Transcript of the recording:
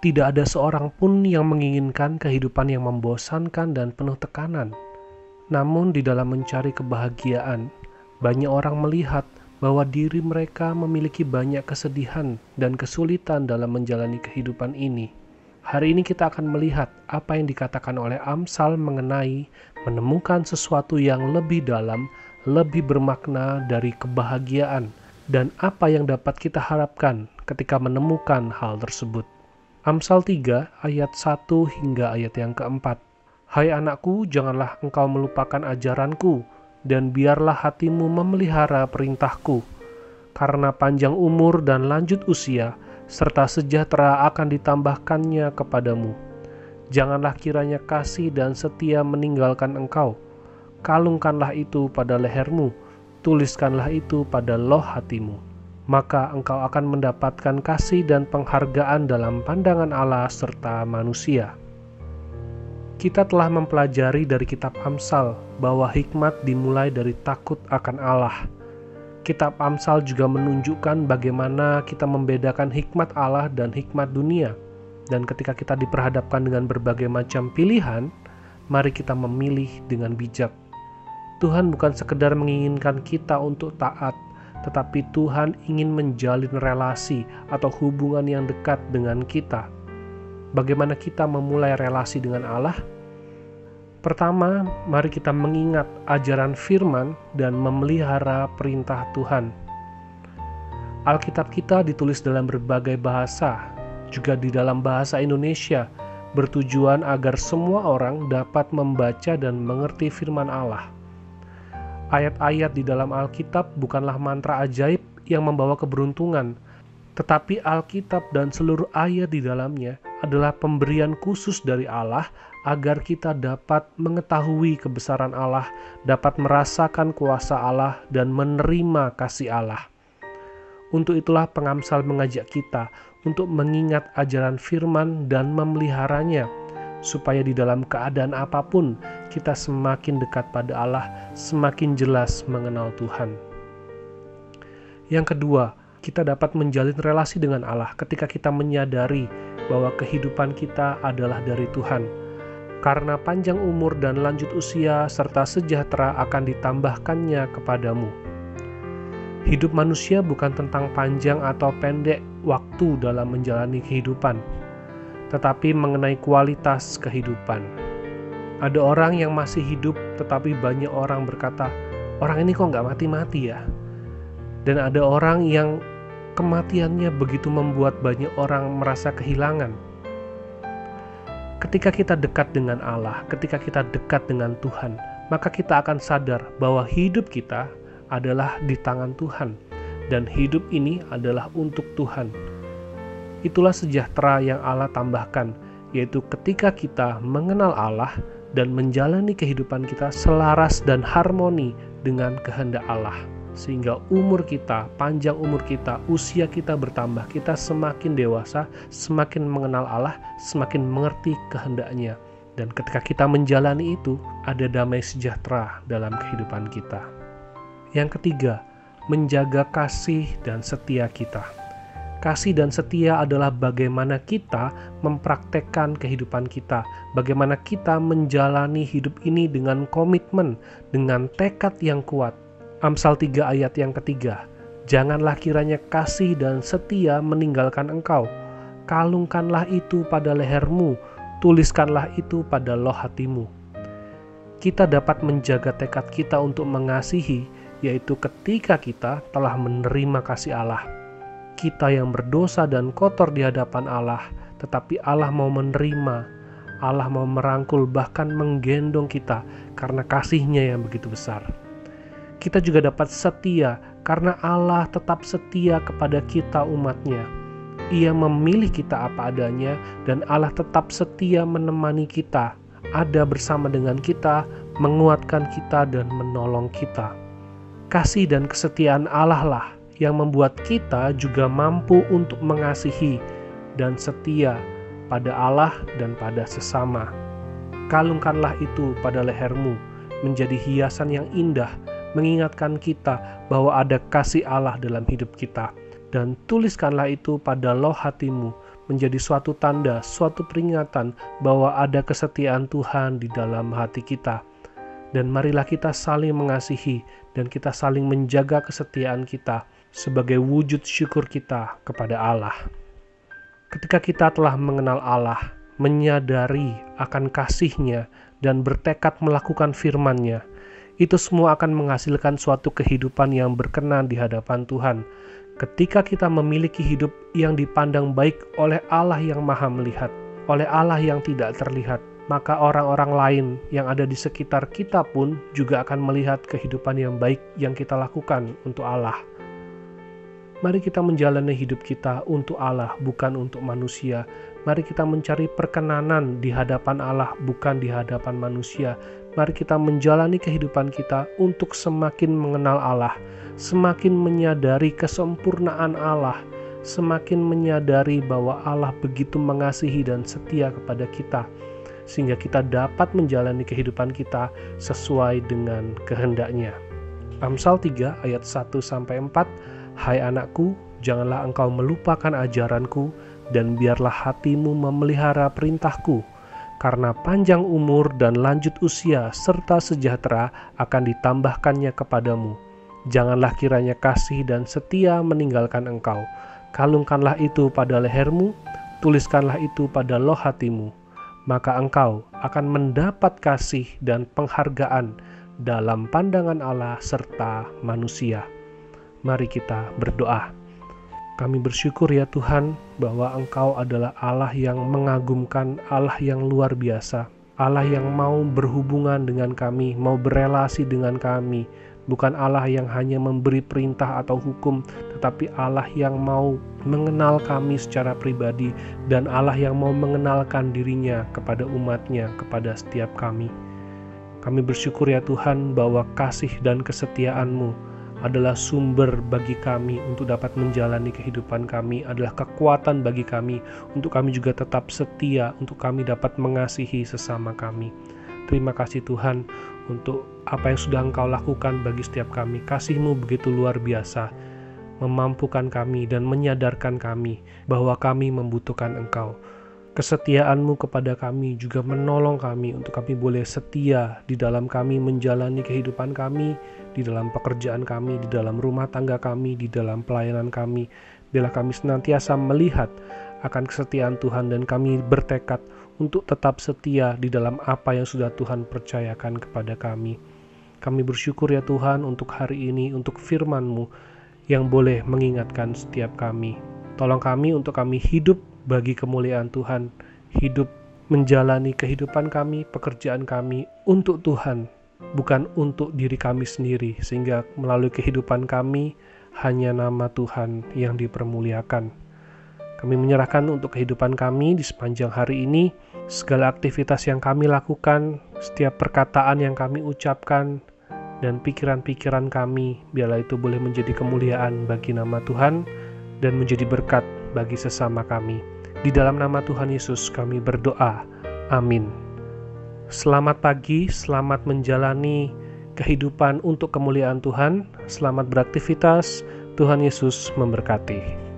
Tidak ada seorang pun yang menginginkan kehidupan yang membosankan dan penuh tekanan. Namun, di dalam mencari kebahagiaan, banyak orang melihat bahwa diri mereka memiliki banyak kesedihan dan kesulitan dalam menjalani kehidupan ini. Hari ini kita akan melihat apa yang dikatakan oleh Amsal mengenai menemukan sesuatu yang lebih dalam, lebih bermakna dari kebahagiaan, dan apa yang dapat kita harapkan ketika menemukan hal tersebut. Amsal 3 ayat 1 hingga ayat yang keempat. Hai anakku, janganlah engkau melupakan ajaranku, dan biarlah hatimu memelihara perintahku. Karena panjang umur dan lanjut usia, serta sejahtera akan ditambahkannya kepadamu. Janganlah kiranya kasih dan setia meninggalkan engkau. Kalungkanlah itu pada lehermu, tuliskanlah itu pada loh hatimu maka engkau akan mendapatkan kasih dan penghargaan dalam pandangan Allah serta manusia. Kita telah mempelajari dari kitab Amsal bahwa hikmat dimulai dari takut akan Allah. Kitab Amsal juga menunjukkan bagaimana kita membedakan hikmat Allah dan hikmat dunia. Dan ketika kita diperhadapkan dengan berbagai macam pilihan, mari kita memilih dengan bijak. Tuhan bukan sekedar menginginkan kita untuk taat, tetapi Tuhan ingin menjalin relasi atau hubungan yang dekat dengan kita. Bagaimana kita memulai relasi dengan Allah? Pertama, mari kita mengingat ajaran firman dan memelihara perintah Tuhan. Alkitab kita ditulis dalam berbagai bahasa, juga di dalam bahasa Indonesia, bertujuan agar semua orang dapat membaca dan mengerti firman Allah. Ayat-ayat di dalam Alkitab bukanlah mantra ajaib yang membawa keberuntungan, tetapi Alkitab dan seluruh ayat di dalamnya adalah pemberian khusus dari Allah agar kita dapat mengetahui kebesaran Allah, dapat merasakan kuasa Allah, dan menerima kasih Allah. Untuk itulah pengamsal mengajak kita untuk mengingat ajaran firman dan memeliharanya supaya di dalam keadaan apa pun kita semakin dekat pada Allah, semakin jelas mengenal Tuhan. Yang kedua, kita dapat menjalin relasi dengan Allah ketika kita menyadari bahwa kehidupan kita adalah dari Tuhan. Karena panjang umur dan lanjut usia serta sejahtera akan ditambahkannya kepadamu. Hidup manusia bukan tentang panjang atau pendek waktu dalam menjalani kehidupan, tetapi mengenai kualitas kehidupan. Ada orang yang masih hidup, tetapi banyak orang berkata, "Orang ini kok nggak mati-mati ya?" Dan ada orang yang kematiannya begitu membuat banyak orang merasa kehilangan. Ketika kita dekat dengan Allah, ketika kita dekat dengan Tuhan, maka kita akan sadar bahwa hidup kita adalah di tangan Tuhan, dan hidup ini adalah untuk Tuhan Itulah sejahtera yang Allah tambahkan, yaitu ketika kita mengenal Allah dan menjalani kehidupan kita selaras dan harmoni dengan kehendak Allah. Sehingga umur kita, panjang umur kita, usia kita bertambah, kita semakin dewasa, semakin mengenal Allah, semakin mengerti kehendaknya. Dan ketika kita menjalani itu, ada damai sejahtera dalam kehidupan kita. Yang ketiga, menjaga kasih dan setia kita. Kasih dan setia adalah bagaimana kita mempraktekkan kehidupan kita, bagaimana kita menjalani hidup ini dengan komitmen, dengan tekad yang kuat. Amsal 3 ayat yang ketiga, Janganlah kiranya kasih dan setia meninggalkan engkau. Kalungkanlah itu pada lehermu, tuliskanlah itu pada loh hatimu. Kita dapat menjaga tekad kita untuk mengasihi, yaitu ketika kita telah menerima kasih Allah kita yang berdosa dan kotor di hadapan Allah, tetapi Allah mau menerima, Allah mau merangkul, bahkan menggendong kita karena kasihnya yang begitu besar. Kita juga dapat setia karena Allah tetap setia kepada kita umatnya. Ia memilih kita apa adanya dan Allah tetap setia menemani kita, ada bersama dengan kita, menguatkan kita dan menolong kita. Kasih dan kesetiaan Allah lah yang membuat kita juga mampu untuk mengasihi dan setia pada Allah dan pada sesama. Kalungkanlah itu pada lehermu menjadi hiasan yang indah, mengingatkan kita bahwa ada kasih Allah dalam hidup kita. Dan tuliskanlah itu pada loh hatimu menjadi suatu tanda, suatu peringatan bahwa ada kesetiaan Tuhan di dalam hati kita. Dan marilah kita saling mengasihi dan kita saling menjaga kesetiaan kita sebagai wujud syukur kita kepada Allah. Ketika kita telah mengenal Allah, menyadari akan kasihnya, dan bertekad melakukan firman-Nya, itu semua akan menghasilkan suatu kehidupan yang berkenan di hadapan Tuhan. Ketika kita memiliki hidup yang dipandang baik oleh Allah yang Maha Melihat, oleh Allah yang tidak terlihat, maka orang-orang lain yang ada di sekitar kita pun juga akan melihat kehidupan yang baik yang kita lakukan untuk Allah. Mari kita menjalani hidup kita untuk Allah, bukan untuk manusia. Mari kita mencari perkenanan di hadapan Allah, bukan di hadapan manusia. Mari kita menjalani kehidupan kita untuk semakin mengenal Allah, semakin menyadari kesempurnaan Allah, semakin menyadari bahwa Allah begitu mengasihi dan setia kepada kita, sehingga kita dapat menjalani kehidupan kita sesuai dengan kehendaknya. Amsal 3 ayat 1 sampai 4 Hai anakku, janganlah engkau melupakan ajaranku dan biarlah hatimu memelihara perintahku karena panjang umur dan lanjut usia serta sejahtera akan ditambahkannya kepadamu. Janganlah kiranya kasih dan setia meninggalkan engkau. Kalungkanlah itu pada lehermu, tuliskanlah itu pada loh hatimu. Maka engkau akan mendapat kasih dan penghargaan dalam pandangan Allah serta manusia. Mari kita berdoa. Kami bersyukur ya Tuhan bahwa Engkau adalah Allah yang mengagumkan, Allah yang luar biasa, Allah yang mau berhubungan dengan kami, mau berelasi dengan kami, bukan Allah yang hanya memberi perintah atau hukum, tetapi Allah yang mau mengenal kami secara pribadi dan Allah yang mau mengenalkan dirinya kepada umatnya, kepada setiap kami. Kami bersyukur ya Tuhan bahwa kasih dan kesetiaan-Mu adalah sumber bagi kami untuk dapat menjalani kehidupan kami, adalah kekuatan bagi kami untuk kami juga tetap setia, untuk kami dapat mengasihi sesama kami. Terima kasih Tuhan untuk apa yang sudah Engkau lakukan bagi setiap kami. Kasih-Mu begitu luar biasa, memampukan kami dan menyadarkan kami bahwa kami membutuhkan Engkau. Kesetiaanmu kepada kami juga menolong kami untuk kami boleh setia di dalam kami menjalani kehidupan kami, di dalam pekerjaan kami, di dalam rumah tangga kami, di dalam pelayanan kami. Bila kami senantiasa melihat akan kesetiaan Tuhan dan kami bertekad untuk tetap setia di dalam apa yang sudah Tuhan percayakan kepada kami. Kami bersyukur ya Tuhan untuk hari ini, untuk firman-Mu yang boleh mengingatkan setiap kami. Tolong kami untuk kami hidup bagi kemuliaan Tuhan, hidup menjalani kehidupan kami, pekerjaan kami untuk Tuhan, bukan untuk diri kami sendiri, sehingga melalui kehidupan kami hanya nama Tuhan yang dipermuliakan. Kami menyerahkan untuk kehidupan kami di sepanjang hari ini, segala aktivitas yang kami lakukan, setiap perkataan yang kami ucapkan, dan pikiran-pikiran kami, biarlah itu boleh menjadi kemuliaan bagi nama Tuhan dan menjadi berkat bagi sesama kami. Di dalam nama Tuhan Yesus kami berdoa. Amin. Selamat pagi, selamat menjalani kehidupan untuk kemuliaan Tuhan. Selamat beraktivitas. Tuhan Yesus memberkati.